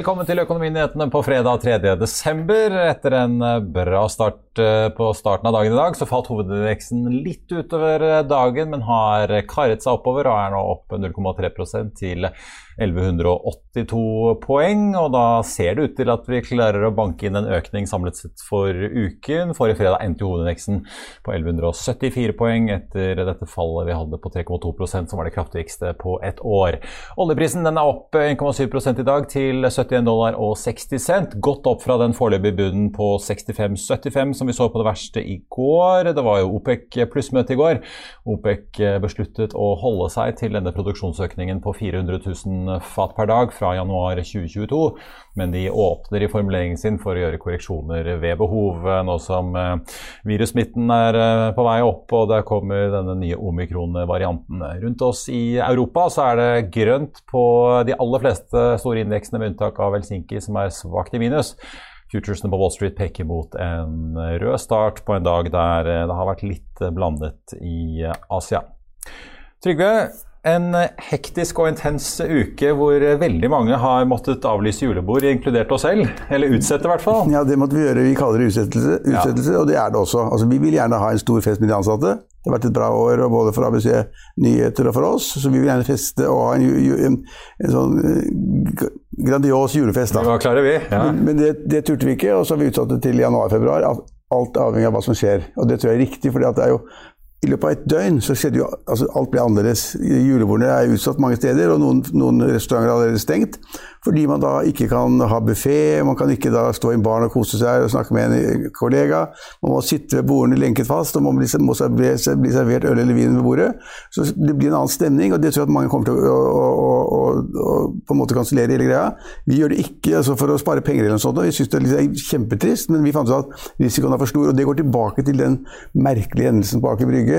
Velkommen til Økonominyhetene på fredag 3.12. Etter en eh, bra start eh, på starten av dagen i dag, så falt hovedveksten litt utover eh, dagen, men har karet seg oppover og er nå opp 0,3% til 1182 poeng. Og da ser det ut til at vi klarer å banke inn en økning samlet sett for uken. Forrige fredag endte hovedindeksen på 1174 poeng etter dette fallet vi hadde på 3,2% som var det kraftigste på et år. Oljeprisen den er opp 1,7 i dag til 71 dollar og 60 cent. Godt opp fra den foreløpige bunnen på 65,75 som vi så på det verste i går. Det var jo OPEC pluss-møte i går. OPEC besluttet å holde seg til denne produksjonsøkningen på 400 000 fat per dag fra januar 2022. Men de åpner i formuleringen sin for å gjøre korreksjoner ved behov, nå som eh, virussmitten er eh, på vei opp og det kommer denne nye omikron-varianten. Rundt oss i Europa så er det grønt på de aller fleste store indeksene med unntak av Helsinki, som er svakt i minus. Futuresene på Wall Street peker mot en rød start på en dag der det har vært litt blandet i Asia. Trygve, en hektisk og intens uke hvor veldig mange har måttet avlyse julebord, inkludert oss selv. Eller utsette, i hvert fall. Ja, det måtte vi gjøre. Vi kaller det utsettelse, utsettelse ja. og det er det også. Altså, vi vil gjerne ha en stor fest med de ansatte. Det har vært et bra år både for ABC Nyheter og for oss, så vi vil gjerne feste og ha en, en, en sånn eh, grandios julefest. Da. Det var klare, vi. Ja. Men, men det, det, turte vi ikke, og så har vi utsatt det til januar-februar. Alt avhengig av hva som skjer. Og det tror jeg er riktig, for det er jo i løpet av et døgn så skjedde jo altså Alt ble annerledes. Julebordene er utsatt mange steder, og noen, noen restauranter er allerede stengt. Fordi man da ikke kan ha buffé, man kan ikke da stå i en barn og kose seg og snakke med en kollega. Man må sitte ved bordene lenket fast, og man må bli, servert øl eller vin ved bordet. Så det blir en annen stemning, og det tror jeg at mange kommer til å, å, å, å på en måte kansellere hele greia. Vi gjør det ikke altså for å spare penger eller noe sånt, og vi syns det er liksom kjempetrist, men vi fant ut at risikoen er for stor. Og det går tilbake til den merkelige hendelsen på Aker Brygge,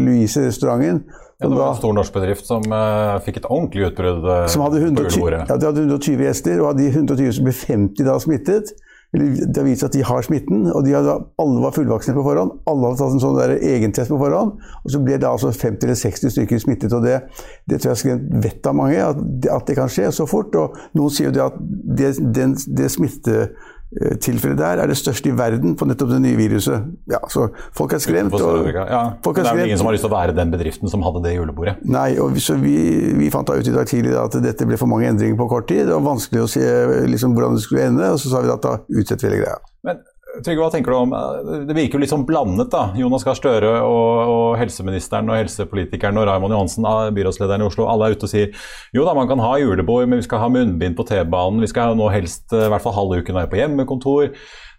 Louise-restauranten ja, det var en stor norsk bedrift som uh, fikk et ordentlig utbrudd uh, som hadde 120, på Ja, de hadde 120 gjester, og av de 120 som ble 50 da smittet. Det har vist seg at de har smitten, og de hadde, alle var fullvaksinert på forhånd. Alle hadde tatt en sånn egentest på forhånd, og så ble det altså 50 eller 60 stykker smittet. og Det, det tror jeg skremt vett av mange, at at det, kan skje så fort. og Noen sier jo det at det, den, det smitte Eh, tilfellet der er det største i verden på nettopp det nye viruset. Ja, så Folk er skremt. Og, ja, folk er det er vel ingen som har lyst til å være den bedriften som hadde det julebordet? Nei, og så vi, vi fant ut i dag tidlig at dette ble for mange endringer på kort tid. Det var vanskelig å se liksom, hvordan det skulle ende, og så sa vi at da utsetter vi hele greia. Men Trygve, hva tenker du om Det virker jo litt sånn blandet, da. Jonas Gahr Støre og, og, helseministeren og helsepolitikeren og Raymond Johansen, byrådslederen i Oslo, alle er ute og sier jo da, man kan ha julebord, men vi skal ha munnbind på T-banen. Vi skal nå helst i hvert fall halve uken være på hjemmekontor.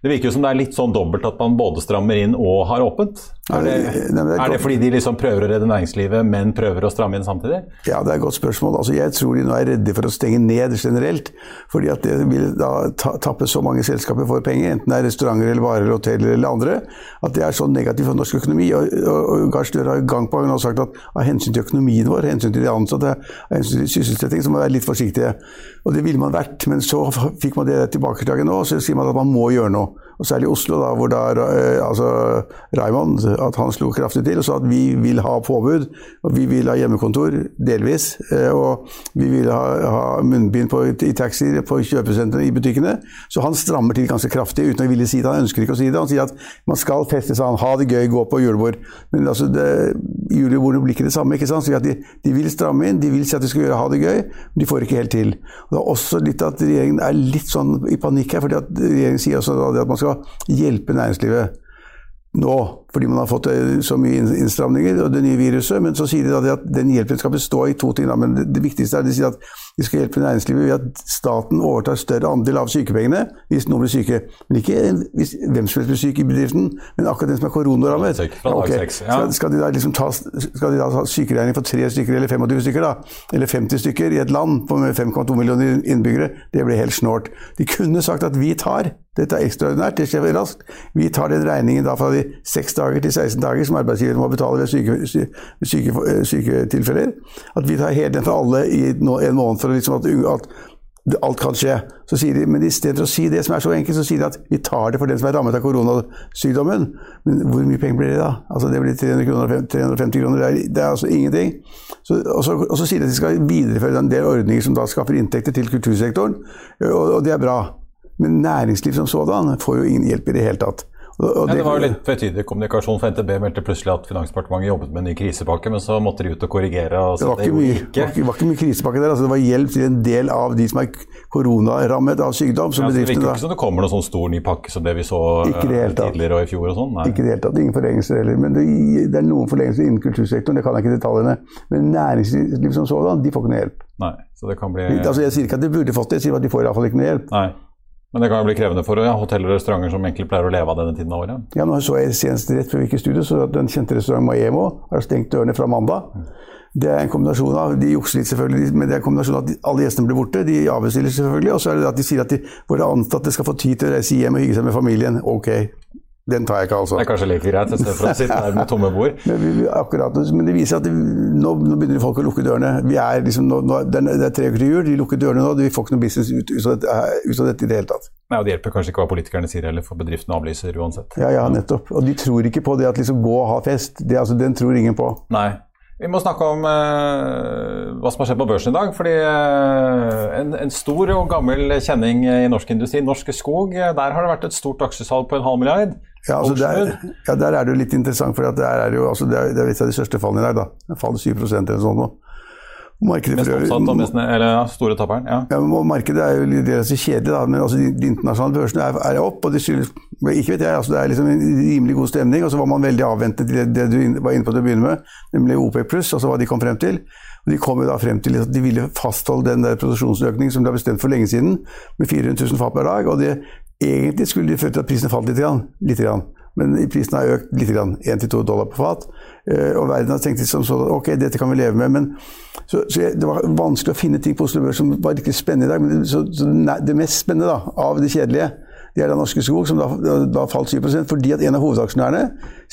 Det virker jo som det er litt sånn dobbelt at man både strammer inn og har åpent. Er det, er det fordi de liksom prøver å redde næringslivet, men prøver å stramme inn samtidig? Ja, det er et godt spørsmål. Altså, jeg tror de nå er redde for å stenge ned generelt. Fordi at det vil da tappe så mange selskaper for penger, enten det er restauranter eller varer eller hoteller eller andre, at det er så negativt for norsk økonomi. Og, og, og Gahr Støre har gang på gang sagt at av hensyn til økonomien vår, hensyn til de ansatte, av hensyn til sysselsetting, så må vi være litt forsiktige. Og det ville man vært, men så fikk man det tilbakeslaget nå, og så sier man at man må gjøre noe. Og særlig Oslo, da, hvor da, eh, altså, Raymond at han slo kraftig til og sa at vi vil ha påbud. og Vi vil ha hjemmekontor, delvis. Eh, og vi vil ha, ha munnbind på, i taxier, på kjøpesentrene, i butikkene. Så han strammer til ganske kraftig uten å ville si det. Han ønsker ikke å si det. Han sier at man skal feste seg, ha det gøy, gå på julebord. Men altså, det, julebordene blir ikke det samme. ikke sant? Så de, de, vil stramme inn, de vil si at de skal gjøre, ha det gøy, men de får ikke helt til. Og det er også litt at regjeringen er litt sånn i panikk her, fordi at regjeringen sier også at man skal hjelpe næringslivet. nå, fordi man har fått eh, så mye innstramninger og det nye viruset. Men så sier de at den hjelpen skal bestå i to ting. Men det, viktigste er de sier at de skal hjelpe næringslivet ved at staten overtar større andel av sykepengene hvis noen blir syke. Men ikke hvis hvem som helst blir syk i bedriften, men akkurat den som er koronarammet. Okay. Skal, skal, de da liksom ta, skal de da ha sykeregning for tre stykker eller 25 stykker, da? Eller 50 stykker i et land på 5,2 millioner innbyggere? Det blir helt snålt. De kunne sagt at vi tar dette er ekstraordinært, det skjer raskt. Vi tar den regningen da fra de 6 dager til 16 dager som arbeidsgiver må betale ved syke, syke, syke. At vi tar hele den for alle i en måned for liksom at, at, alt kan skje. Så sier de, Men istedenfor å si det som er så enkelt, så sier de at vi tar det for den som er rammet av koronasykdommen. Men hvor mye penger blir det da? Altså Det blir 300 kroner, 350 kroner. Det er, det er altså ingenting. Så, og, så, og, så, sier de at de skal videreføre en del ordninger som da skaffer inntekter til kultursektoren, og, og det er bra. Men næringsliv som sådan får jo ingen hjelp i det hele tatt. Og det, det var jo litt tvetydig kommunikasjon, for NTB meldte plutselig at Finansdepartementet jobbet med en ny krisepakke, men så måtte de ut og korrigere. Og det, var ikke mye, ikke. Var, ikke mye krisepakke der. Altså det var hjelp til en del av de som er koronarammet av sykdom. Som ja, det virker ikke som det kommer noen sånn stor ny pakke som det vi så det eh, tidligere og i fjor og sånn? Ikke i det hele tatt. Ingen forlengelser heller. Men det, det, er noen forlengelser innen kultursektoren, det kan jeg ikke detaljene. Men næringsliv som sådan, de får ikke noe hjelp. Nei, så det kan bli... Altså, jeg sier ikke at de burde fått det, jeg sier at de får iallfall ikke noe hjelp. Nei. Men det kan jo bli krevende for ja, hoteller og restauranter som egentlig pleier å leve av denne tiden av året? Ja, nå så jeg senest rett før vi gikk i studio, så at den kjente restauranten Maemo har stengt dørene fra mandag. Det er en kombinasjon av De jukser litt, selvfølgelig, men det er en kombinasjon av at alle gjestene blir borte. De avbestiller selvfølgelig. Og så er det at de sier at de, våre ansatte skal få tid til å reise hjem og hygge seg med familien. Ok, den tar jeg ikke, altså. Det er kanskje like greit, istedenfor å sitte der med tomme bord. men, vi, akkurat, men det viser at det, nå, nå, begynner folk å lukke dørene. Vi er liksom, nå, nå, det er tre uker til jul, de lukker dørene nå. Vi får ikke noe business ut, ut, av dette, ut, av dette, i det hele tatt. Nei, og Det hjelper kanskje ikke hva politikerne sier heller, for bedriftene avlyser uansett. Ja, ja, nettopp. Og de tror ikke på det at liksom gå og ha fest. Det, altså, den tror ingen på. Nei. Vi må snakke om eh, hva som har skjedd på børsen i dag. fordi eh, en, en, stor og gammel kjenning i norsk industri, Norske Skog, der har det vært et stort aksjesalg på en halv milliard. Ja, altså der, ja, der, er det jo litt interessant, for det er, jo, altså det, er, det er et av de største fallene i dag. da. Det faller 7 eller sånn nå. Markedet mest oppsatt og mest, eller ja, store tapperen? Ja. ja markedet er jo litt kjedelig, da, men altså, de, de internasjonale børsene er, er, opp. og det skyldes, ikke vet jeg, altså, Det er liksom en rimelig god stemning. og Så var man veldig avventet til det, det du var inne på til å begynne med, nemlig OPEC pluss, altså hva de kom frem til. Og De kom jo da frem til at de ville fastholde den der produksjonsøkningen som de har bestemt for lenge siden, med 400 000 fat per dag. og det, Egentlig skulle de føre til at prisen falt litt. Grann, litt grann men prisen har økt litt, 1-2 dollar på fat. Eh, og verden har tenkt som sånn ok, dette kan vi leve med. Men, så, så det var vanskelig å finne ting på Oslo Børs som var ikke spennende i dag. Men det, så, nei, det mest spennende da, av det kjedelige, det er da Norske Skog, som da, da falt 7 fordi at en av hovedaksjonærene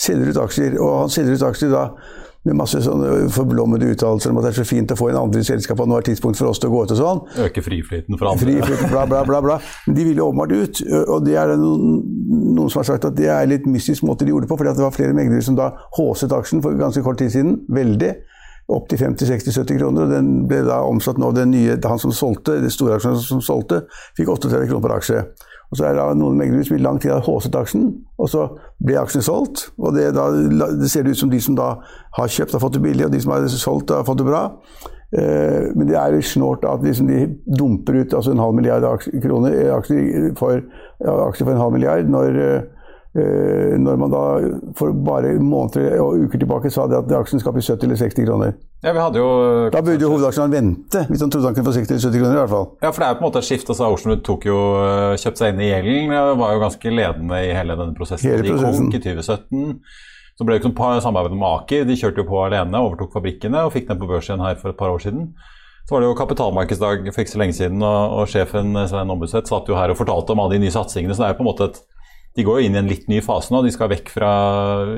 selger ut aksjer. Og han selger ut aksjer da med masse sånne forblommede uttalelser om at det er så fint å få en andre i selskapet, og nå er tidspunkt for oss til å gå ut og sånn. Øke friflyten for andre. Friflyten, bla, bla, bla, bla. Men de ville åpenbart ut. Og det er noen, noen, som har sagt at det er litt mystisk måte de gjorde det på, fordi det var flere meglere som da håset aksjen for ganske kort tid siden. Veldig. Opp til 50-60-70 kroner. og Den ble da omsatt nå. Den nye, han som solgte, det store aksjen som solgte, fikk 38 kroner per aksje. Og så er det noen meglere som i lang tid har håset aksjen, og så blir aksjen solgt. Og det, da, det, ser ut som de som da har kjøpt, har fått det billig, og de som har solgt, har fått det bra. Eh, men det er jo snålt at liksom de dumper ut altså en halv milliard kroner aksjer for, aksjer for en halv milliard når eh, Eh, når man da for bare måneder og uker tilbake sa det at aksjen skal bli 70 eller 60 kroner. Ja, vi hadde jo... Da burde jo hovedaksjonæren vente, hvis han trodde han kunne få 60 eller 70 kroner. i hvert fall. Ja, for det er jo på en måte et skift. altså Oceanwood tok jo eh, kjøpt seg inn i gjelden, var jo ganske ledende i hele denne prosessen. Hele prosessen. De konk i 2017. Så ble det ikke samarbeid med Aker. De kjørte jo på alene, overtok fabrikkene og fikk den på børs igjen her for et par år siden. Så var det jo kapitalmarkedsdag for ikke så lenge siden, og, og sjefen Svein Ombudstvedt satt jo her og fortalte om alle de nye satsingene. Så det er jo på en måte et de går jo inn i en litt ny fase nå. De skal vekk fra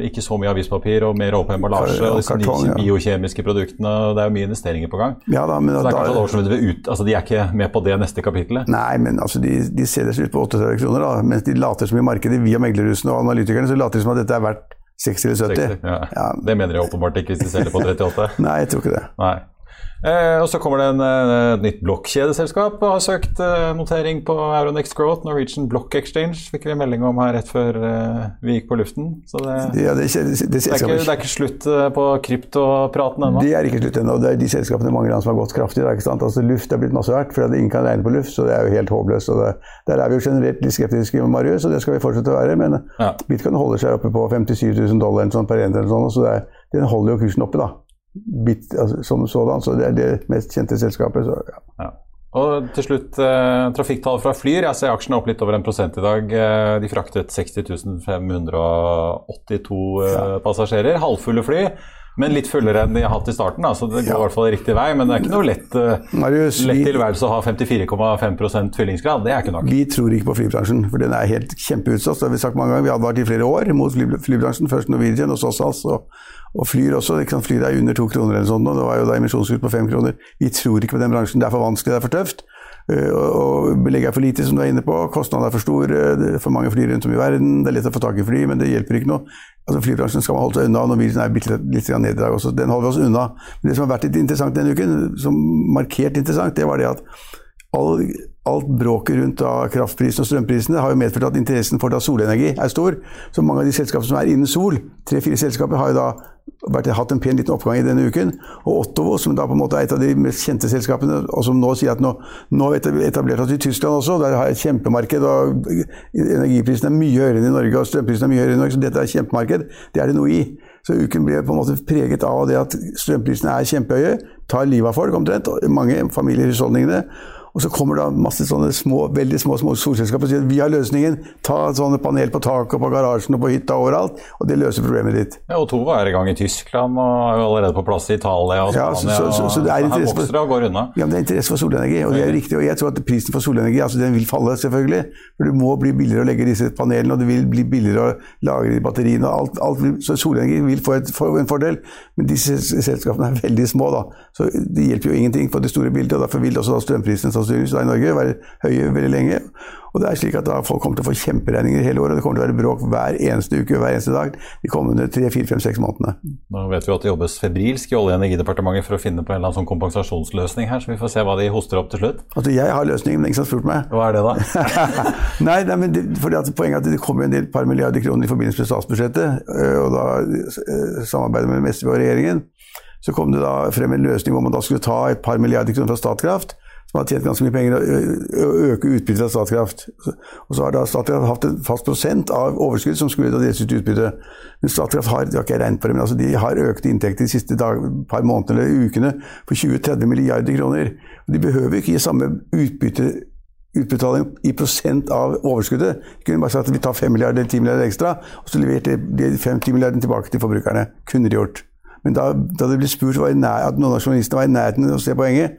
ikke så mye avispapir og mer åpen emballasje. og disse kartong, ja. biokjemiske produktene. Det er jo mye investeringer på gang. Ja, da, så det er kanskje da, det ut, altså De er ikke med på det neste kapittelet? Nei, men altså de, de selges ut på 38 kroner. da, Mens de later som i markedet, via meglerhusene og analytikerne, så later de som at dette er verdt 60 eller 70. 60, ja. Ja. Det mener jeg åpenbart ikke hvis de selger på 38. Nei, jeg tror ikke det. Nei. Eh, og så kommer det en, eh, et nytt blokkjedeselskap og har søkt eh, notering på Euronext Growth. Norwegian Block Exchange fikk vi melding om her rett før eh, vi gikk på luften. Så det, Ja, det, det, det, er, ikke, det er ikke slutt eh, på kryptopraten ennå. Det er ikke slutt ennå. Det er de selskapene mange land som har gått kraftig. Det er ikke sant? Altså, luft er blitt masse verdt, for ingen kan regne på luft. Så det er jo helt håpløst. Der er vi jo generelt litt skeptiske, med Marius, og det skal vi fortsette å være. Men ja. bitcoin holder seg oppe på 57 000 dollar sånn per enhet, så det, den holder jo kursen oppe, da bit, altså, som sådan. Så det er det mest kjente selskapet. Så, ja. Ja. Og til slutt, eh, trafikktall fra Flyr. Jeg ser aksjen er opp litt over en prosent i dag. Eh, de fraktet 60 582 eh, passasjerer. Halvfulle fly. Men litt fullere enn de har hatt i starten. så Det går ja. i hvert fall riktig vei. Men det er ikke noe lett, uh, Marius, lett tilværelse å ha 54,5% fyllingsgrad. Det er ikke nok. Vi tror ikke på flybransjen, for den er helt kjempeutsatt. Det har vi sagt mange ganger. Vi advarte advart i flere år mot flybransjen. Først Norwegian, og så SAS. Og, og Flyr også. Kan Flyr er under to kroner eller sånn, og det var jo da emisjonskutt på fem kroner. Vi tror ikke på den bransjen. Det er for vanskelig, det er for tøft. Uh, og Belegget er for lite, som du er inne på. Kostnadene er for store. Det er for mange fly rundt om i verden. Det er lett å få tak i fly, men det hjelper ikke noe. Altså Flybransjen skal man holde seg unna. Når virusen er litt, litt ned i dag også. Den holder vi oss unna. Men det som har vært litt interessant denne uken, som markert interessant, det var det at all, alt bråket rundt da kraftprisen og strømprisene har jo medført at interessen for da solenergi er stor. Så mange av de selskapene som er innen sol, tre-fire selskaper, har jo da vært, hatt en pen liten oppgang i denne uken. Og Ottovo, som da på en måte er et av de mest kjente selskapene, og som nå sier at nå, nå etablert oss i Tyskland også, der har et kjempemarked, og energiprisen er mye høyere enn i Norge, og strømprisen er mye høyere enn i Norge, så dette er et kjempemarked. Det er det noe i. Så uken ble på en måte preget av det at strømprisene er kjempehøye, tar livet av folk omtrent, mange familier i husholdningene. Og så kommer det masse sånne små, veldig små, små solselskaper og sier vi har løsningen. Ta sånne panel på taket og på garasjen og på hytta overalt, og det løser problemet ditt. Ja, og Tova er i gang i Tyskland og er jo allerede på plass i Italia og Spania. Ja, så, så, så, det er interesse for, og går unna. Ja, men det er interesse for solenergi, og det er riktig. Og jeg tror at prisen for solenergi altså den vil falle, selvfølgelig. For det må bli billigere å legge disse panelene, og det vil bli billigere å lagre batteriene. og alt, alt vil, Så solenergi vil få et, en fordel. Men disse selskapene er veldig små, da. Så det hjelper jo ingenting på det store bildet. og Derfor vil også da strømprisen sannsynligvis i Norge være høye veldig lenge. Og det er slik at Folk kommer til å få kjemperegninger hele året. Det kommer til å være bråk hver eneste uke hver eneste dag de kommende tre, fire, fem, seks månedene. Nå vet vi at det jobbes febrilsk i Olje- og energidepartementet for å finne på en eller annen sånn kompensasjonsløsning her, så vi får se hva de hoster opp til slutt. Altså, Jeg har løsningen, men ingen har spurt meg. Hva er det, da? nei, nei, men det, fordi at Poenget er at det kommer en del par milliarder kroner i forbindelse med statsbudsjettet, øh, og da øh, samarbeidet med SV og regjeringen. Så kom det da frem en løsning hvor man da skulle ta et par milliarder kroner fra Statkraft som har tjent ganske mye penger, å øke utbyttet av Statkraft. Og så har da Statkraft hatt en fast prosent av overskudd som skulle deles ut utbytte. Men Statkraft har, det har ikke regnet på det, men altså de har økte inntekter de siste dag, par månedene eller ukene på 20-30 milliarder kroner. De behøver ikke gi samme utbytte utbetaling i prosent av overskuddet. De kunne bare sagt at vi tar 5 milliarder eller 10 milliarder ekstra, og så leverte de 5-10 milliardene tilbake til forbrukerne. Kunne de gjort. Men da, da det ble spurt nær, at noen av journalistene var i nærheten av å se poenget,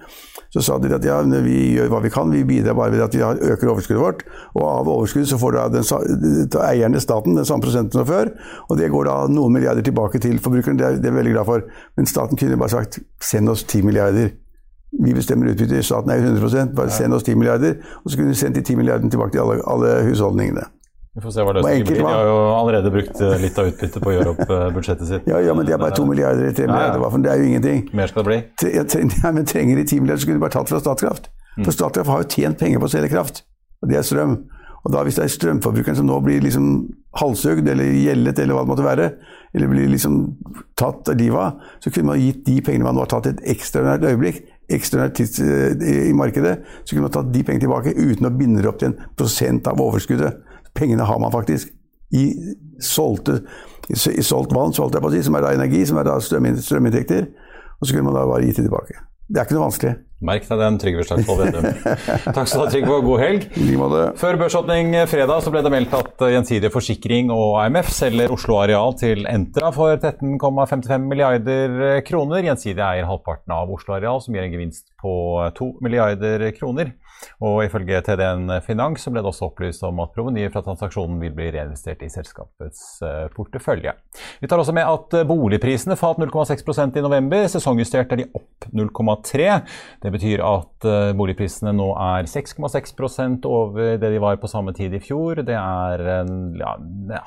så sa de at ja, vi gjør hva vi kan, vi bidrar bare ved at vi øker overskuddet vårt. Og av overskuddet så får da den, eierne, staten, den samme prosenten som før. Og det går da noen milliarder tilbake til forbrukeren, det er, det er jeg veldig glad for. Men staten kunne bare sagt send oss ti milliarder. Vi bestemmer utbytte, staten er 100 bare send oss 10 milliarder. Og så kunne vi sendt de 10 milliardene tilbake til alle, alle husholdningene. Vi får se hva løsningen blir. De har jo allerede brukt eh, litt av utbyttet på å gjøre opp eh, budsjettet sitt. Ja, ja men det er bare to milliarder eller tre milliarder. Ja, ja. Det er jo ingenting. Mer skal det bli. Tre, ja, men trenger de ti milliarder, så kunne de bare tatt fra Statkraft. Mm. For Statkraft har jo tjent penger på å selge kraft, og det er strøm. Og da Hvis det er strømforbrukeren som nå blir liksom halshugd eller gjeldet, eller hva det måtte være, eller blir liksom tatt av livet av, så kunne man gitt de pengene man nå har tatt et ekstraordinært øyeblikk, ekstraordinært tids eh, i markedet, så kunne man tatt de pengene tilbake uten å binde det opp til en prosent av overskuddet. Pengene har man faktisk i solgte, i solgt vann, solgt jeg på å si, som er da energi, som er da strøminntekter. Og så kunne man da bare gi det tilbake. Det er ikke noe vanskelig. Merk deg den, Trygve Slagsvold Vedum. Takk skal du ha, Trygve, og god helg. Før børsåpning fredag så ble det meldt at Gjensidige Forsikring og AMF selger Oslo Areal til Entra for 13,55 milliarder kroner. Gjensidige eier halvparten av Oslo Areal, som gir en gevinst på 2 milliarder kroner. Og ifølge TDN Finans så ble det også opplyst om at provenyet fra transaksjonen vil bli reinvestert i selskapets eh, portefølje. Vi tar også med at boligprisene falt 0,6% i november. Sesongjustert er de opp 0,3. Det betyr at eh, boligprisene nå er 6,6% over det de var på samme tid i fjor. Det er en ja,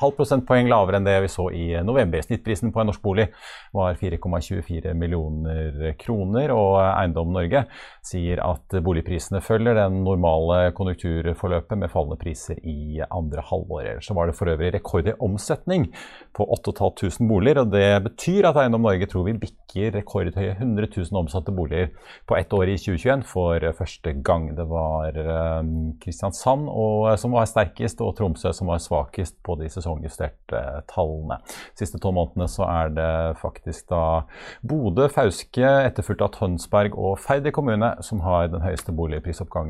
halv prosentpoeng lavere enn det vi så i november. Snittprisen på en norsk bolig var 4,24 millioner kroner, og Eiendom Norge sier at boligprisene følger den normale konjunkturforløpet med fallende priser i andre halvår. Så var det for øvrig rekord i omsetning på 8500 boliger, og det betyr at Eiendom Norge tror vi bikker rekordhøye 100 000 omsatte boliger på ett år i 2021 for første gang. Det var eh, Kristiansand og, som var sterkest, og Tromsø som var svakest på de sesongjusterte tallene. De siste tolv månedene så er det faktisk da Bodø, Fauske, etterfulgt av Tønsberg og Færder kommune som har den høyeste boligprisoppgangen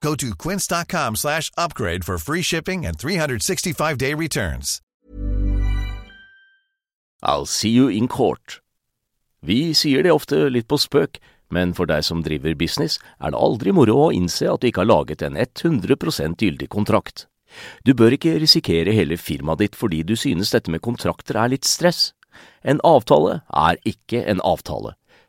Go to quince.com slash upgrade for free shipping and 365-day returns. I'll see you in court. Vi sier det ofte litt på spøk, men for deg som driver business, er det aldri moro å innse at du ikke har laget en 100 gyldig kontrakt. Du bør ikke risikere hele firmaet ditt fordi du synes dette med kontrakter er litt stress. En avtale er ikke en avtale.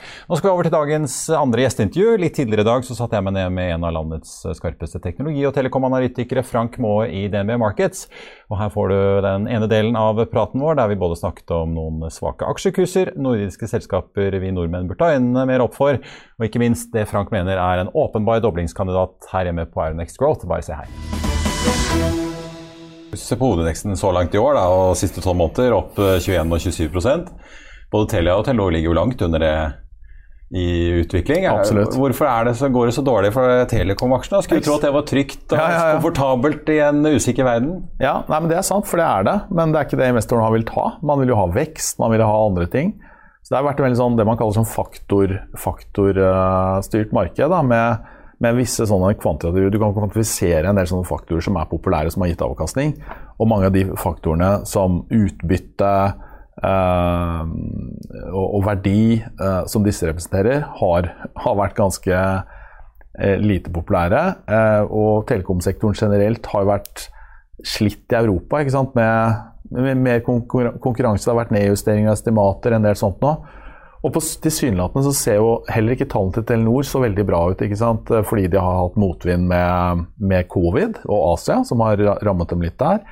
Nå skal vi over til dagens andre gjesteintervju. Litt tidligere i dag så satte jeg meg ned med en av landets skarpeste teknologi- og telekomanalytikere, Frank Maae i DNB Markets. Og her får du den ene delen av praten vår, der vi både snakket om noen svake aksjekurser, nordiske selskaper vi nordmenn burde ta øynene mer opp for, og ikke minst det Frank mener er en åpenbar doblingskandidat her hjemme på Aeronex Growth. Bare se her. Se på hovedindeksen så langt i år da, og siste tolv måneder, opp 21 og 27% Både Telia og Telenor ligger jo langt under det i utvikling. Absolutt. Hvorfor det så, går det så dårlig for Telekom-aksjene? Skulle tro at det var trygt og ja, ja, ja. komfortabelt i en usikker verden. Ja, nei, men Det er sant, for det er det. Men det er ikke det investorene har villet ha. Man vil jo ha vekst, man vil ha andre ting. Så det har vært sånn, det man kaller sånn faktorstyrt faktor, uh, marked. Da, med, med, visse sånne kvantitative Du kan kvantifisere en del sånne faktorer som er populære, som har gitt avkastning. Og mange av de faktorene som utbytte og, og, verdi uh, som disse representerer, har, har vært ganske uh, lite populære. og telekomsektoren generelt har vært slitt i Europa med, med, mer konkurranse. Det har vært nedjustering av estimater, en del sånt nå. Og tilsynelatende så ser jo heller ikke tallene til Telenor så veldig bra ut, ikke sant? fordi de har hatt motvind med, med covid og Asia, som har rammet dem litt der.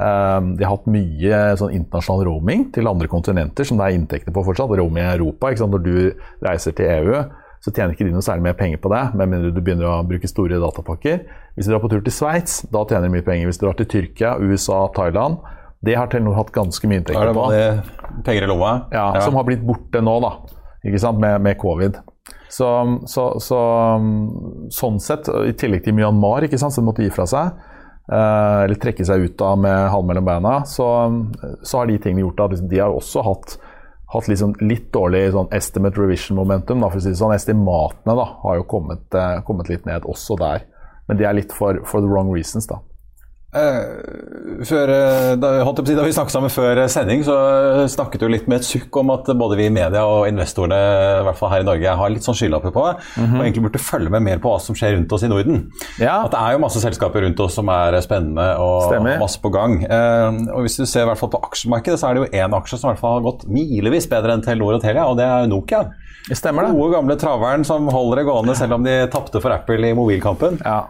Ehm, de har hatt mye sånn internasjonal roaming til andre kontinenter, som det er inntekter på fortsatt. Roaming i Europa. Når du reiser til EU, så tjener ikke de noe særlig mer penger på det, med mindre du begynner å bruke store datapakker. Hvis du drar på tur til Sveits, da tjener de mye penger. Hvis du drar til Tyrkia, USA, Thailand, det har Telenor hatt ganske mye inntekter på. Er det penger i lomma? Ja, ja, som har blitt borte nå, da. Ikke sant, med, med covid. Så, så, så, sånn sett, i tillegg til Myanmar, ikke sant, som måtte gi fra seg, eller trekke seg ut av med halen mellom beina, så, så, har de tingene gjort at liksom, de har også hatt, hatt liksom litt dårlig sånn estimate revision momentum. Da, for å si sånn. Estimatene da, har jo kommet, eh, kommet, litt ned også der. Men det er litt for, for the wrong reasons, da. Uh, før, eh, da, si, da, vi snakket sammen før sending, så snakket du litt med et sukk om at både vi i media og investorene i hvert fall her i Norge, har litt sånn skylapper på mm -hmm. og egentlig burde følge med mer på hva som skjer rundt oss i Norden. Ja. At Det er jo masse selskaper rundt oss som er spennende og Stemmer. masse på gang. Uh, og Hvis du ser i hvert fall på aksjemarkedet, så er det jo én aksje som i hvert fall har gått milevis bedre enn Telenor og Telia, og det er Nokia. Stemmer det. Gode, gamle traveren som holder det gående selv om de tapte for Apple i mobilkampen. Ja.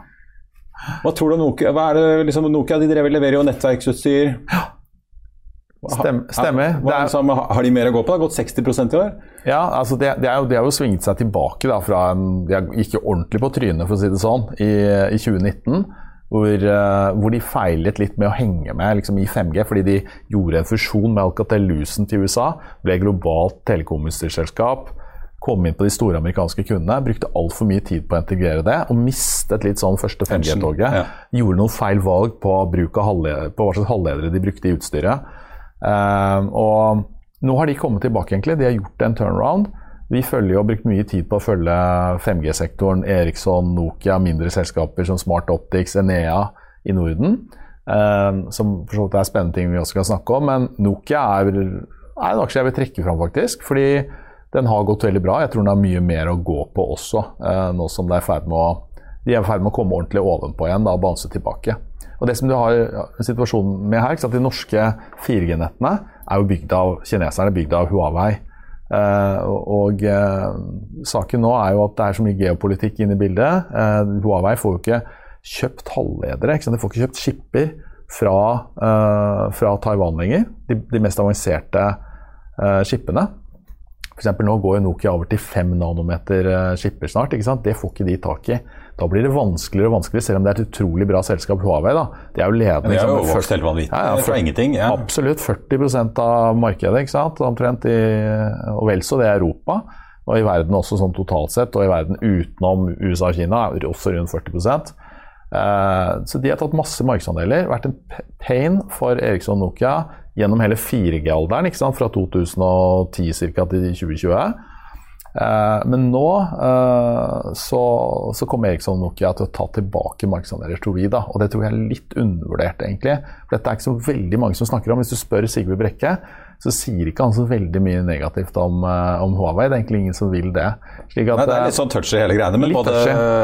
Hva tror du om Nokia? Hva er det, liksom, Nokia de leverer jo nettverksutstyr. Stem, stemmer. er, liksom, har de mer å gå på? Det har gått 60% i år? Ja, altså det, det, jo, det, har jo svinget seg tilbake da, fra en De gikk jo ordentlig på trynet, for å si det sånn, i, i 2019. Hvor, uh, hvor, de feilet litt med å henge med liksom, i 5G, fordi de gjorde en fusjon med Alcatel-Lucent i USA. Ble globalt telekomutstyrselskap kom inn på de store amerikanske kundene, brukte altfor mye tid på å integrere det og mistet litt sånn første 5G-toget. Ja. Gjorde noen feil valg på, bruk av på hva slags halvledere de brukte i utstyret. Uh, og nå har de kommet tilbake, egentlig. De har gjort en turnaround. Vi følger og har brukt mye tid på å følge 5G-sektoren, Eriksson, Nokia, mindre selskaper som Smart Optics, Enea i Norden. Uh, som for så vidt er spennende ting vi også kan snakke om. Men Nokia er, er en aksje jeg vil trekke fram, faktisk. fordi den har gått veldig bra. Jeg tror den har mye mer å gå på også, eh, nå som de er i ferd med å, komme ordentlig ovenpå igjen da, og banse tilbake. Og det som du har situasjonen med her, at De norske 4G-nettene er jo bygd av kineserne, bygd av Huawei. Uh, og uh, saken nå er jo at det er så mye geopolitikk inne i bildet. Uh, Huawei får jo ikke kjøpt halvledere. Ikke de får ikke kjøpt skipper fra, fra Taiwan lenger. De, de mest avanserte skippene. For nå går Nokia over til 5 nanometer eh, skipper snart. ikke sant? Det får ikke de tak i. Da blir det vanskeligere og vanskeligere, selv om det er et utrolig bra selskap, Huawei. da. Det er jo ledende. Det er jo vokst helt vanvittig ja, ja, fra ingenting. Ja. Absolutt. 40% av markedet, ikke sant? omtrent. I, og vel så det er Europa. Og i verden også sånn totalt sett, og i verden utenom USA og Kina også rundt 40 eh, Så de har tatt masse markedsandeler. Vært en pain for Eriksson Nokia gjennom hele 4G-alderen, fra 2010 ca. til 2020. Eh, men nå eh, så, så kommer Eriksson Nokia til å ta tilbake markedsandeler, tror vi. da, Og det tror jeg er litt undervurdert, egentlig. For dette er ikke så veldig mange som snakker om. Hvis du spør Sigve Brekke, så sier ikke han så veldig mye negativt om, uh, om Huawei. Det er egentlig ingen som vil det. At, Nei, det er litt sånn touchy hele greiene. Men både,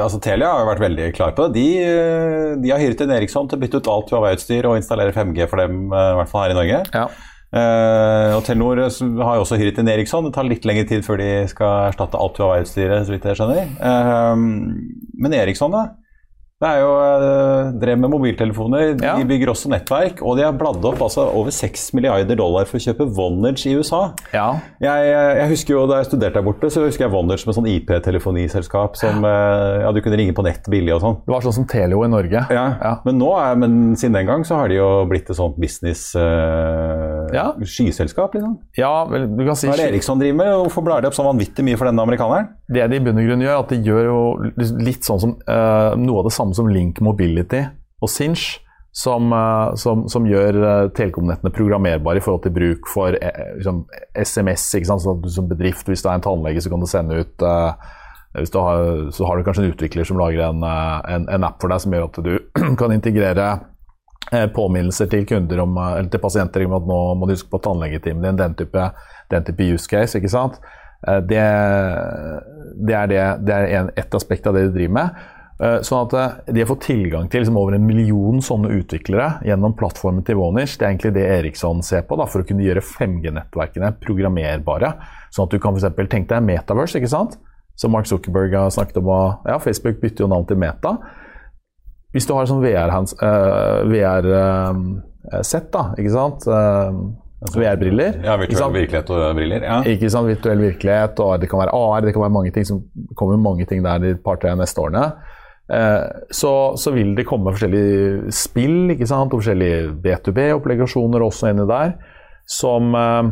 altså, Telia har jo vært veldig klar på det. De, eh, de har hyret inn Eriksson til å bytte ut alt Huawei-utstyr og installere 5G for dem, i hvert fall her i Norge. Ja. Uh, og Telenor har jo også hyret inn Eriksson. Det tar litt lengre tid før de skal erstatte alt Huawei-utstyret, så vidt jeg skjønner. Uh, men Eriksson, da? Det er jo uh, drev med mobiltelefoner. De ja. bygger også nettverk. Og de har bladd opp altså, over 6 milliarder dollar for å kjøpe Vonage i USA. Ja. Jeg, jeg, husker jo Da jeg studerte der borte, så husker jeg Vonage med sånn IP-telefoniselskap som uh, ja, du kunne ringe på nett billig og sånn. Det var sånn som Telio i Norge. Ja. Men, nå er, men siden den gang så har de jo blitt et sånt business uh, ja. skyselskap, liksom. Ja, vel, du kan si Hva er det Eriksson driver med? Hvorfor blar de opp så vanvittig mye for denne amerikaneren? Det de i bunn og grunn gjør, at de gjør jo litt sånn som noe av det samme samme som Link Mobility og Sinch, som, eh, som, som gjør eh, telekomnettene programmerbare i forhold til bruk for eh, liksom, SMS. som bedrift, hvis du er en tannlege, så kan du sende ut uh, hvis du har, så har du kanskje en utvikler som lager en, en, en app for deg som gjør at du kan integrere påminnelser til kunder om, eller til pasienter om at nå må du huske på tannlegetimen din. Den type, den type use case. ikke sant? Det, det er, det, det er en, et aspekt av det de driver med. Eh, sånn at eh, De har fått tilgang til liksom over en million sånne utviklere gjennom plattformen til Vonish, Det er egentlig det Eriksson ser på da, for å kunne gjøre 5G-nettverkene programmerbare. Sånn at du kan f.eks. tenke deg Metaverse, ikke sant? som Mark Zuckerberg har snakket om. ja, Facebook bytter jo navn til Meta. Hvis du har sånn VR-sett, uh, VR, da, ikke sant uh, VR-briller. Ja, virtuell virkelighet og briller. ja. Ikke sant, virtuell virkelighet, og det kan være AR, det kan være mange ting som kommer mange ting der de par-tre neste årene. Eh, så, så, vil det komme forskjellige spill ikke sant? og forskjellige B2B-obligasjoner også inni der, som, eh,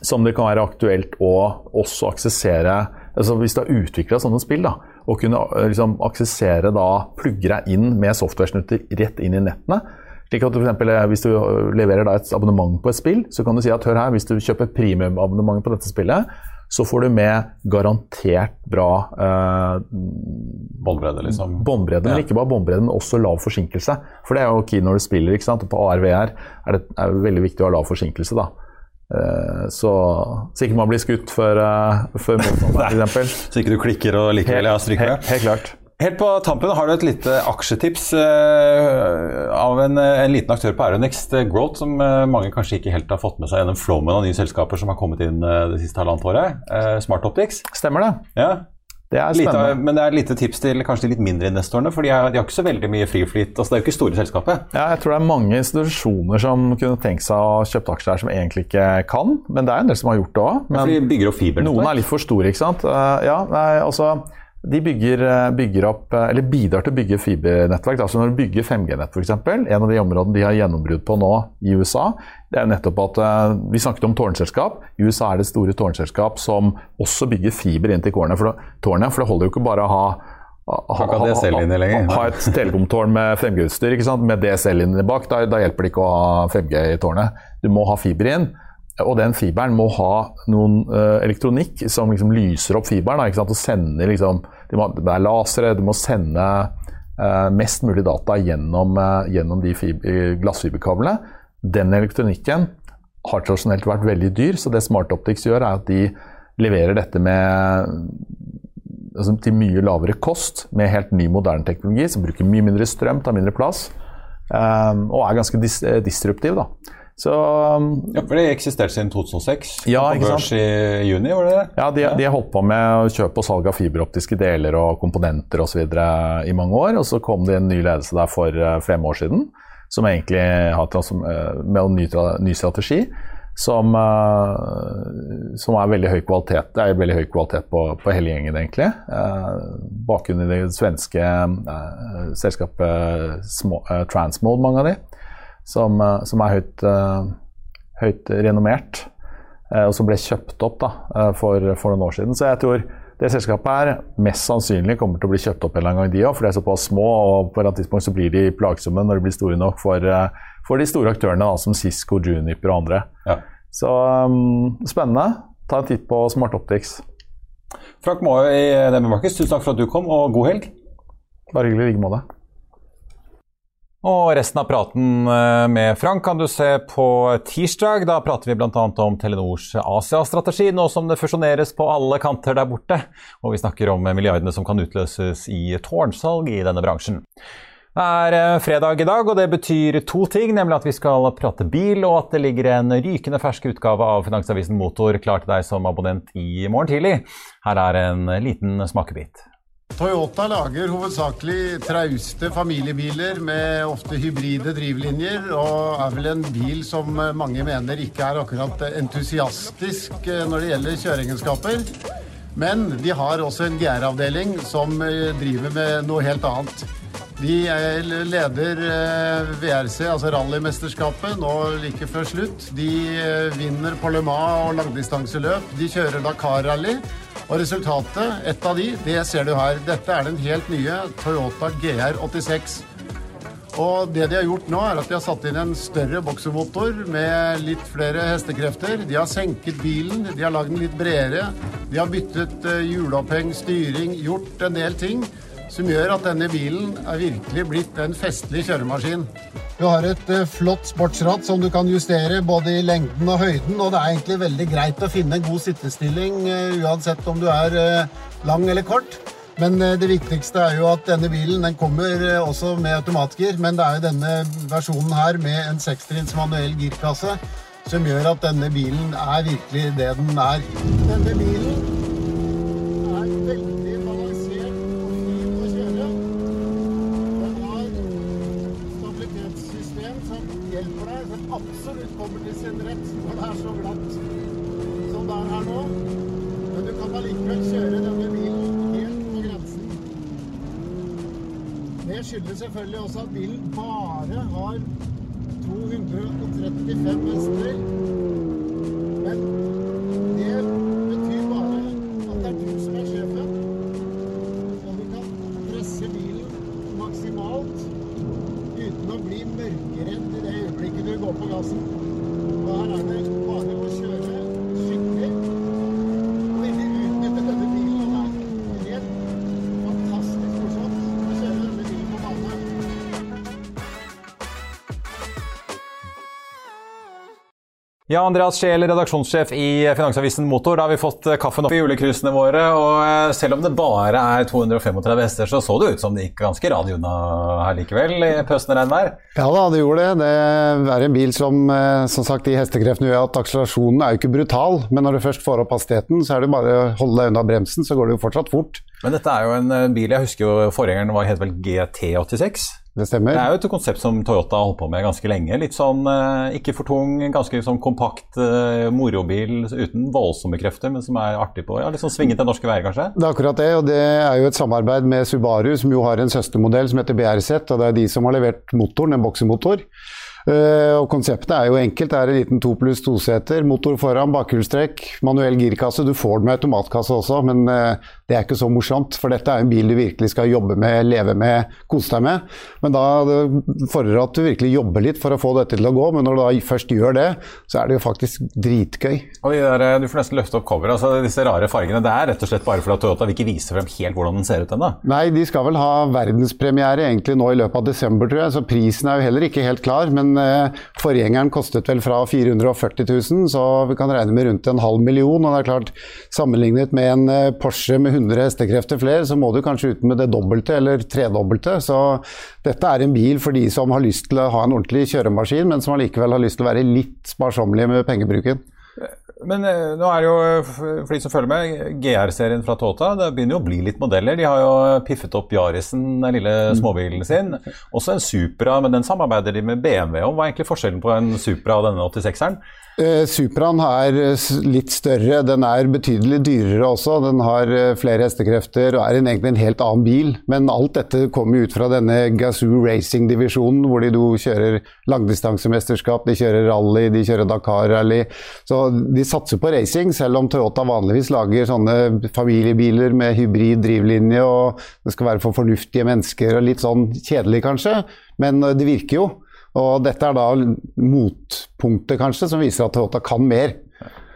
som, det kan være aktuelt å også aksessere altså Hvis du har utvikla sånne spill, da, og kunne eh, liksom, aksessere da, plugge deg inn med software-snutter rett inn i nettene, Slik at for eksempel, Hvis du leverer da et abonnement på et spill, så kan du si at hør her, hvis du kjøper premiumabonnement på dette spillet, så får du med garantert bra eh, Båndbredde, liksom. båndbredde. Men Ja. ikke bare båndbredde, men også lav forsinkelse. For det er jo key når du spiller. ikke sant? Og på ARVR er det er veldig viktig å ha lav forsinkelse. da. Eh, så, så ikke man blir skutt før, uh, før motstanderen, f.eks. Så ikke du klikker og likevel har stryker helt, helt klart. Helt på tampen har du et lite aksjetips eh, av en, en liten aktør på Aeronext eh, Growth, som eh, mange kanskje ikke helt har fått med seg gjennom flommen av nye selskaper som har kommet inn eh, det siste halvannet året. Eh, Smart Optics. Stemmer det. Ja. Det er Lite, men det er et lite tips til kanskje de litt mindre investorene, for de er, de har ikke så veldig mye friflyt. Altså, det er jo ikke store selskapet. Ja, jeg tror det er mange institusjoner som kunne tenkt seg å kjøpe aksjer her som egentlig ikke kan, men det er en del som har gjort det òg. Ja, de bygger opp fiber. Noen er litt for store, ikke sant. Eh, ja, nei, altså de bygger, eh, bygger opp, eh, eller bidrar til å bygge fibernettverk. Altså når du bygger 5G-nett f.eks., en av de områdene de har gjennombrudd på nå i USA, det er jo nettopp at eh, Vi snakket om tårnselskap. I USA er det store tårnselskap som også bygger fiber inn til kårene. For, det- tårnet, for det holder jo ikke bare å ha ha, ha, ha ha et telekomtårn med 5G-utstyr med DSL-linje bak. Da, da hjelper det ikke å ha 5G i tårnet. Du må ha fiber inn. Og den fiberen må ha noen uh, elektronikk som liksom lyser opp fiberen. Da? Og sender liksom, det, må, det er lasere, det må sende uh, mest mulig data gjennom, uh, gjennom de glassfiberkablene. Den elektronikken har tradisjonelt vært veldig dyr, så det SmartOptics gjør, er at de leverer dette med altså, til mye lavere kost, med helt ny, moderne teknologi, som bruker mye mindre strøm, tar mindre plass, og er ganske dis disruptiv. Da. Så Ja, for det eksisterte siden 2006. Ja, på børs i juni, var det det? Ja, de, de har holdt på med kjøp og salg av fiberoptiske deler og komponenter osv. i mange år. Og så kom det en ny ledelse der for eh, fem år siden, som egentlig har eh, med en ny, ny strategi. Som, eh, som er veldig høy kvalitet. Det er veldig høy kvalitet på, på hele gjengen, egentlig. Bakgrunnen bakgrunn i det svenske selskapet Transmode, mange av de, som, eh, som er høyt, eh, høyt renommert eh, og som ble kjøpt opp da, for, for noen år siden. Så jeg tror det selskapet her mest sannsynlig kommer til å bli kjøpt opp en eller annen gang, de òg, for de er såpass små. Og på et eller annet tidspunkt så blir de plagsomme når de blir store nok for, for de store aktørene, da, som Cisco, Juniper og andre. Ja. Så um, spennende. Ta en titt på Smart Optics. Frank Maaø i DNB Markets, tusen takk for at du kom, og god helg. Bare hyggelig i like måte. Og resten av praten eh, med Frank kan du se på tirsdag. Da prater vi bl.a. om Telenors Asia-strategi, nå som det fusjoneres på alle kanter der borte. Og vi snakker om milliardene som kan utløses i tårnsalg i denne bransjen. Det er eh, fredag i dag, og det betyr to ting. Nemlig at vi skal prate bil, og at det ligger en rykende fersk utgave av Finansavisen Motor klar til deg som abonnent i morgen tidlig. Her er en liten smakebit. Toyota lager hovedsakelig trauste familiebiler med ofte hybride drivlinjer, og er vel en bil som mange mener ikke er akkurat entusiastisk eh, når det gjelder kjøreegenskaper. Men de har også en GR-avdeling som eh, driver med noe helt annet. De eh, leder VRC, altså rallymesterskapet, nå like før slutt. De vinner på og langdistanseløp. De kjører Dakar-rally. Og resultatet, ett av de, det ser du her. Dette er den helt nye Toyota GR86. Og det de har gjort nå, er at de har satt inn en større boksemotor med litt flere hestekrefter. De har senket bilen, de har lagd den litt bredere. De har byttet eh, hjuloppheng, styring, gjort en del ting som gjør at denne bilen er virkelig blitt en festlig kjøremaskin. Du har et eh, flott sportsratt som du kan justere både i lengden og høyden, og det er egentlig veldig greit å finne en god sittestilling eh, uansett om du er eh, lang eller kort. Men det viktigste er jo at denne bilen den kommer også med automatgir, men det er jo denne versjonen her med en sekstrinns manuell girkasse som gjør at denne bilen er virkelig det den er. Denne bilen Ja, Andreas Scheel, redaksjonssjef i Finansavisen Motor. Da har vi fått eh, kaffen opp i julekrusene våre. Og eh, selv om det bare er 235 hester, så så det ut som det gikk ganske radio unna her likevel i pøsende regnvær? Ja da, det gjorde det. Det er en bil som eh, som sagt, de hestekreftene gjør at akselerasjonen er jo ikke brutal. Men når du først får opp hastigheten, så er det bare å holde deg unna bremsen, så går det jo fortsatt fort. Men dette er jo en bil Jeg husker jo forgjengeren var het vel GT86? Det stemmer. Det er jo et konsept som Toyota har holdt på med ganske lenge. Litt sånn eh, ikke for tung, ganske sånn kompakt eh, morobil uten voldsomme krefter, men som er artig på ja, litt sånn svingete norske veier, kanskje? Det er akkurat det, og det er jo et samarbeid med Subaru, som jo har en søstermodell som heter BRZ, og det er de som har levert motoren, en boksemotor. Uh, og Konseptet er jo enkelt. Det er en liten to pluss to-seter. Motor foran, bakhjulstrekk, manuell girkasse. Du får den med automatkasse også, men uh, det er ikke så morsomt. For dette er en bil du virkelig skal jobbe med, leve med, kose deg med. Men da det fordrer at du virkelig jobber litt for å få dette til å gå. Men når du da først gjør det, så er det jo faktisk dritgøy. Og der, eh, Du får nesten løfte opp coveret. Altså, disse rare fargene. Det er rett og slett bare fordi Toyota vil ikke vise frem helt hvordan den ser ut ennå? Nei, de skal vel ha verdenspremiere egentlig nå i løpet av desember, tror jeg. Så prisen er jo heller ikke helt klar. men Eh, forgjengeren kostet vel fra 440 000, så vi kan regne med rundt en halv million. og det er klart, Sammenlignet med en eh, Porsche med 100 hestekrefter flere, så må du kanskje ut med det dobbelte eller tredobbelte. Så dette er en bil for de som har lyst til å ha en ordentlig kjøremaskin, men som allikevel har lyst til å være litt sparsommelige med pengebruken. Men eh, nå er det jo, for de som følger med, GR-serien fra Tota. Det begynner jo å bli litt modeller. De har jo piffet opp Yarisen, den lille mm. småbilen sin. Også en Supra, men den samarbeider de med BMW om. Hva er egentlig forskjellen på en Supra og denne 86-eren? Eh, Supraen er eh, litt større, den er betydelig dyrere også. Den har eh, flere hestekrefter og er egentlig en helt annen bil. Men alt dette kommer ut fra denne Gazoo Racing-divisjonen, hvor de kjører langdistansemesterskap, de kjører rally, de kjører Dakar-rally. Så de satser på racing, selv om Toyota vanligvis lager sånne familiebiler med hybrid drivlinje, og det skal være for fornuftige mennesker og litt sånn kjedelig kanskje, men det virker jo. Og dette er da motpunktet, kanskje, som viser at Toyota kan mer.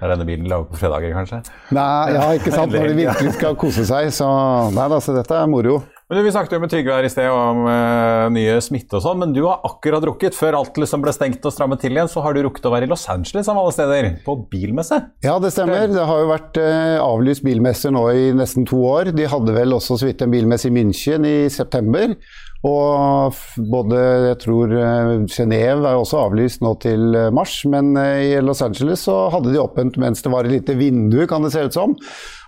Er denne bilen laget på fredager, kanskje? Nei, ja, ikke sant. Når de virkelig skal kose seg. Så nei, altså, dette er moro. Men Vi snakket jo med Trygve her i sted om uh, nye smitte og sånn, men du har akkurat rukket, før alt liksom ble stengt og strammet til igjen, så har du rukket å være i Los Angeles av alle steder, på bilmesse? Ja, det stemmer. Det har jo vært uh, avlyst bilmesse nå i nesten to år. De hadde vel også så vidt en bilmesse i München i september. Og både jeg tror eh, Genéve er også avlyst nå til eh, mars, men eh, i Los Angeles så hadde de åpent mens det var et lite vindu, kan det se ut som.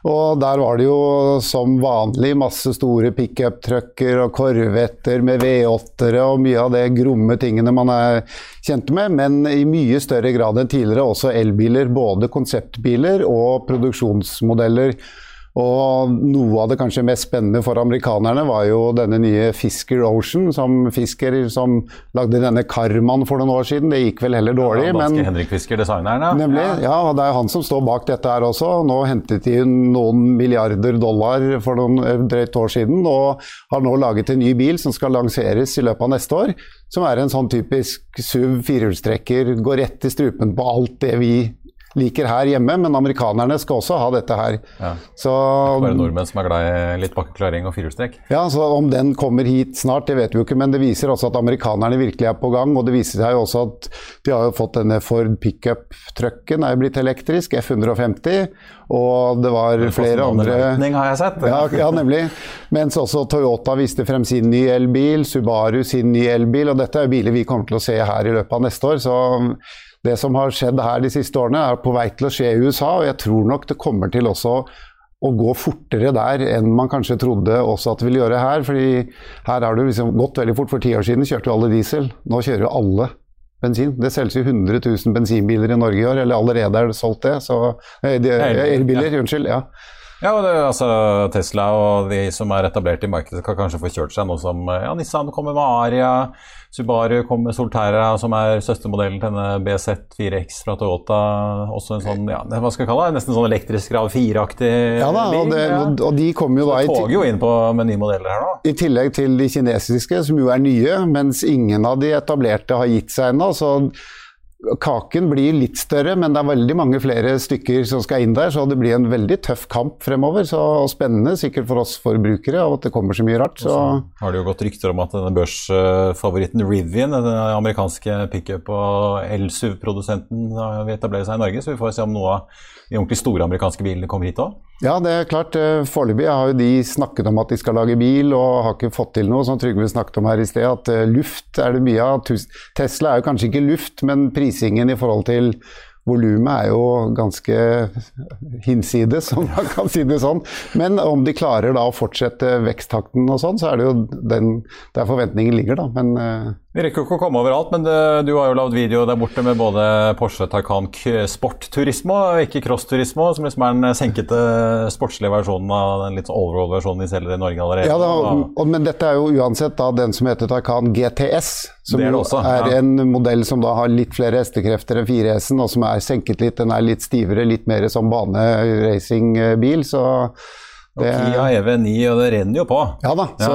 Og der var det jo som vanlig masse store pickup-trucker og korvetter med V8-ere og mye av det gromme tingene man er kjent med, men i mye større grad enn tidligere også elbiler. Både konseptbiler og produksjonsmodeller. Og noe av det kanskje mest spennende for amerikanerne var jo denne nye Fisker Ocean, som Fisker som lagde denne Karman for noen år siden. Det gikk vel heller dårlig. Ja, men, Henrik Fisker, designeren, ja. Nemlig. Ja, og det er han som står bak dette her også. Nå hentet de noen milliarder dollar for noen drøyt år siden, og har nå laget en ny bil som skal lanseres i løpet av neste år. Som er en sånn typisk SUV firehjulstrekker, går rett i strupen på alt det vi liker her hjemme, men amerikanerne skal også ha dette her. Ja. Så, Bare nordmenn som er glad i litt bakkeklaring og firehjulstrekk? Ja, så om den kommer hit snart, det vet vi jo ikke, men det viser også at amerikanerne virkelig er på gang. Og det viser seg jo også at de har jo fått denne Ford pickup-trucken, er jo blitt elektrisk, F150. Og det var flere andre har jeg sett. Ja, ja, nemlig. Mens også Toyota viste frem sin nye elbil, Subaru sin nye elbil, og dette er biler vi kommer til å se her i løpet av neste år. så det som har skjedd her de siste årene, er på vei til å skje i USA, og jeg tror nok det kommer til også å gå fortere der enn man kanskje trodde også at det ville gjøre her. fordi her har det liksom gått veldig fort. For ti år siden kjørte jo alle diesel. Nå kjører jo alle bensin. Det selges jo 100 000 bensinbiler i Norge i år, eller allerede er det solgt det. Så, eh, elbiler, unnskyld. ja. Ja, og det, altså Tesla og de som er etablert i markedet, kan kanskje få kjørt seg noe som ja, Nissan kommer med Aria, Subaru kom med Solterra, som er søstermodellen til denne BZ4X fra Toyota. Også en sånn, ja, hva skal jeg kalle det, nesten sånn elektrisk grav 4-aktig ja, da, og, det, og, de kommer jo da Så toger jo inn på med nye modeller her nå. I tillegg til de kinesiske, som jo er nye, mens ingen av de etablerte har gitt seg ennå. Så kaken blir litt større, men det er veldig mange flere stykker som skal inn der, så det blir en veldig tøff kamp fremover. Så spennende, sikkert for oss forbrukere, av at det kommer så mye rart. Så. har det jo gått rykter om at denne børsfavoritten Rivian, den amerikanske pickup- og elsuv-produsenten, vil etablere seg i Norge. Så vi får se om noe av de ordentlig store amerikanske bilene kommer hit òg? Ja, det er klart. Eh, foreløpig har jo de snakket om at de skal lage bil, og har ikke fått til noe. Som Trygve snakket om her i sted, at eh, luft er det mye av. Tesla er jo kanskje ikke luft, men prisingen i forhold til Volumet er jo ganske hinsides, om man kan si det sånn. Men om de klarer da å fortsette veksttakten og sånn, så er det jo den, der forventningen ligger, da. Men uh... Vi rekker ikke å komme overalt, men det, du har jo lagd video der borte med både Porsche Taycan Sport-turismo ikke Cross-turismo, som liksom er den senkete sportslige versjonen av den litt allroad-versjonen vi selger i Norge allerede. Ja, da, og, men dette er jo uansett da den som heter Taycan GTS, som det er, det også, er ja. en modell som da har litt flere hestekrefter enn 4S-en, og som er senket litt. Den er litt stivere, litt mer som baneracingbil. Så det, og Kia EV9, og det renner jo på. Ja da, ja.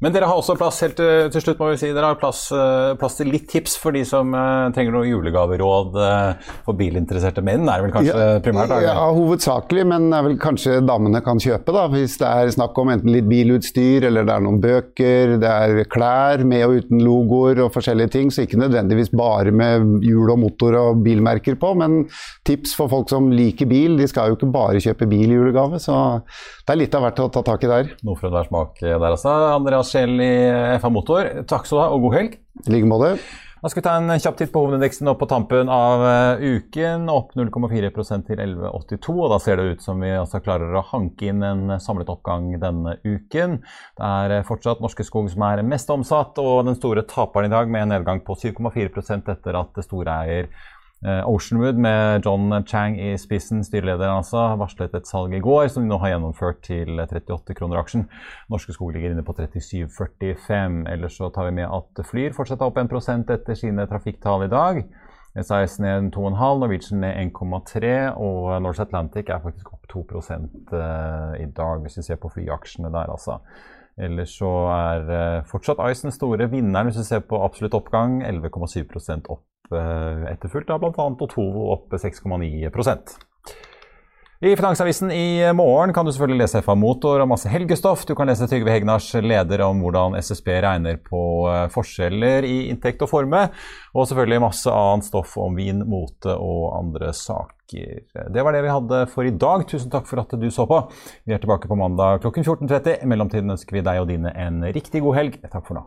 Men dere har også plass helt til, til, slutt må vi si, dere har plass, eh, plass til litt tips for de som uh, trenger noe julegaveråd uh, for bilinteresserte menn, er det vel kanskje ja, primært? Ja, hovedsakelig, men er vel kanskje damene kan kjøpe, da, hvis det er snakk om enten litt bilutstyr, eller det er noen bøker, det er klær med og uten logoer og forskjellige ting. Så ikke nødvendigvis bare med hjul og motor og bilmerker på, men tips for folk som liker bil. De skal jo ikke bare kjøpe bil i julegave. så det er litt av hvert å ta tak i der. Noe for enhver smak der, altså. Andreas Kjell i FA Motor, takk skal du ha, og god helg. I like måte. Da skal vi ta en kjapp titt på hovedindeksen opp på tampen av uh, uken. Opp 0,4% til 11,82. og Da ser det ut som vi altså klarer å hanke inn en samlet oppgang denne uken. Det er uh, fortsatt Norske Skog som er mest omsatt, og den store taperen i dag med en nedgang på 7,4% etter at storeier Eh, Oceanwood med John Chang i spissen, styreleder altså, varslet et salg i går som de nå har gjennomført til 38 kroner aksjen. Norske Skog ligger inne på 37,45. Ellers så tar vi med at Flyr fortsetter opp 1 etter sine trafikktall i dag. SAS ned 2,5, Norwegian ned 1,3 og Norse Atlantic er faktisk opp 2 eh, i dag, hvis vi ser på flyaksjene der, altså. Ellers så er eh, fortsatt Ice den store vinneren hvis vi ser på absolutt oppgang. 11,7 opp Eh, etterfulgt av bl.a. Otovo opp 6,9% i Finansavisen i morgen kan du selvfølgelig lese FA Motor og masse helgestoff. Du kan lese Trygve Hegnars leder om hvordan SSB regner på eh, forskjeller i inntekt og forme. Og selvfølgelig masse annet stoff om vin, mote og andre saker. Det var det vi hadde for i dag. Tusen takk for at du så på. Vi er tilbake på mandag klokken 14.30. I mellomtiden ønsker vi deg og dine en riktig god helg. Takk for nå.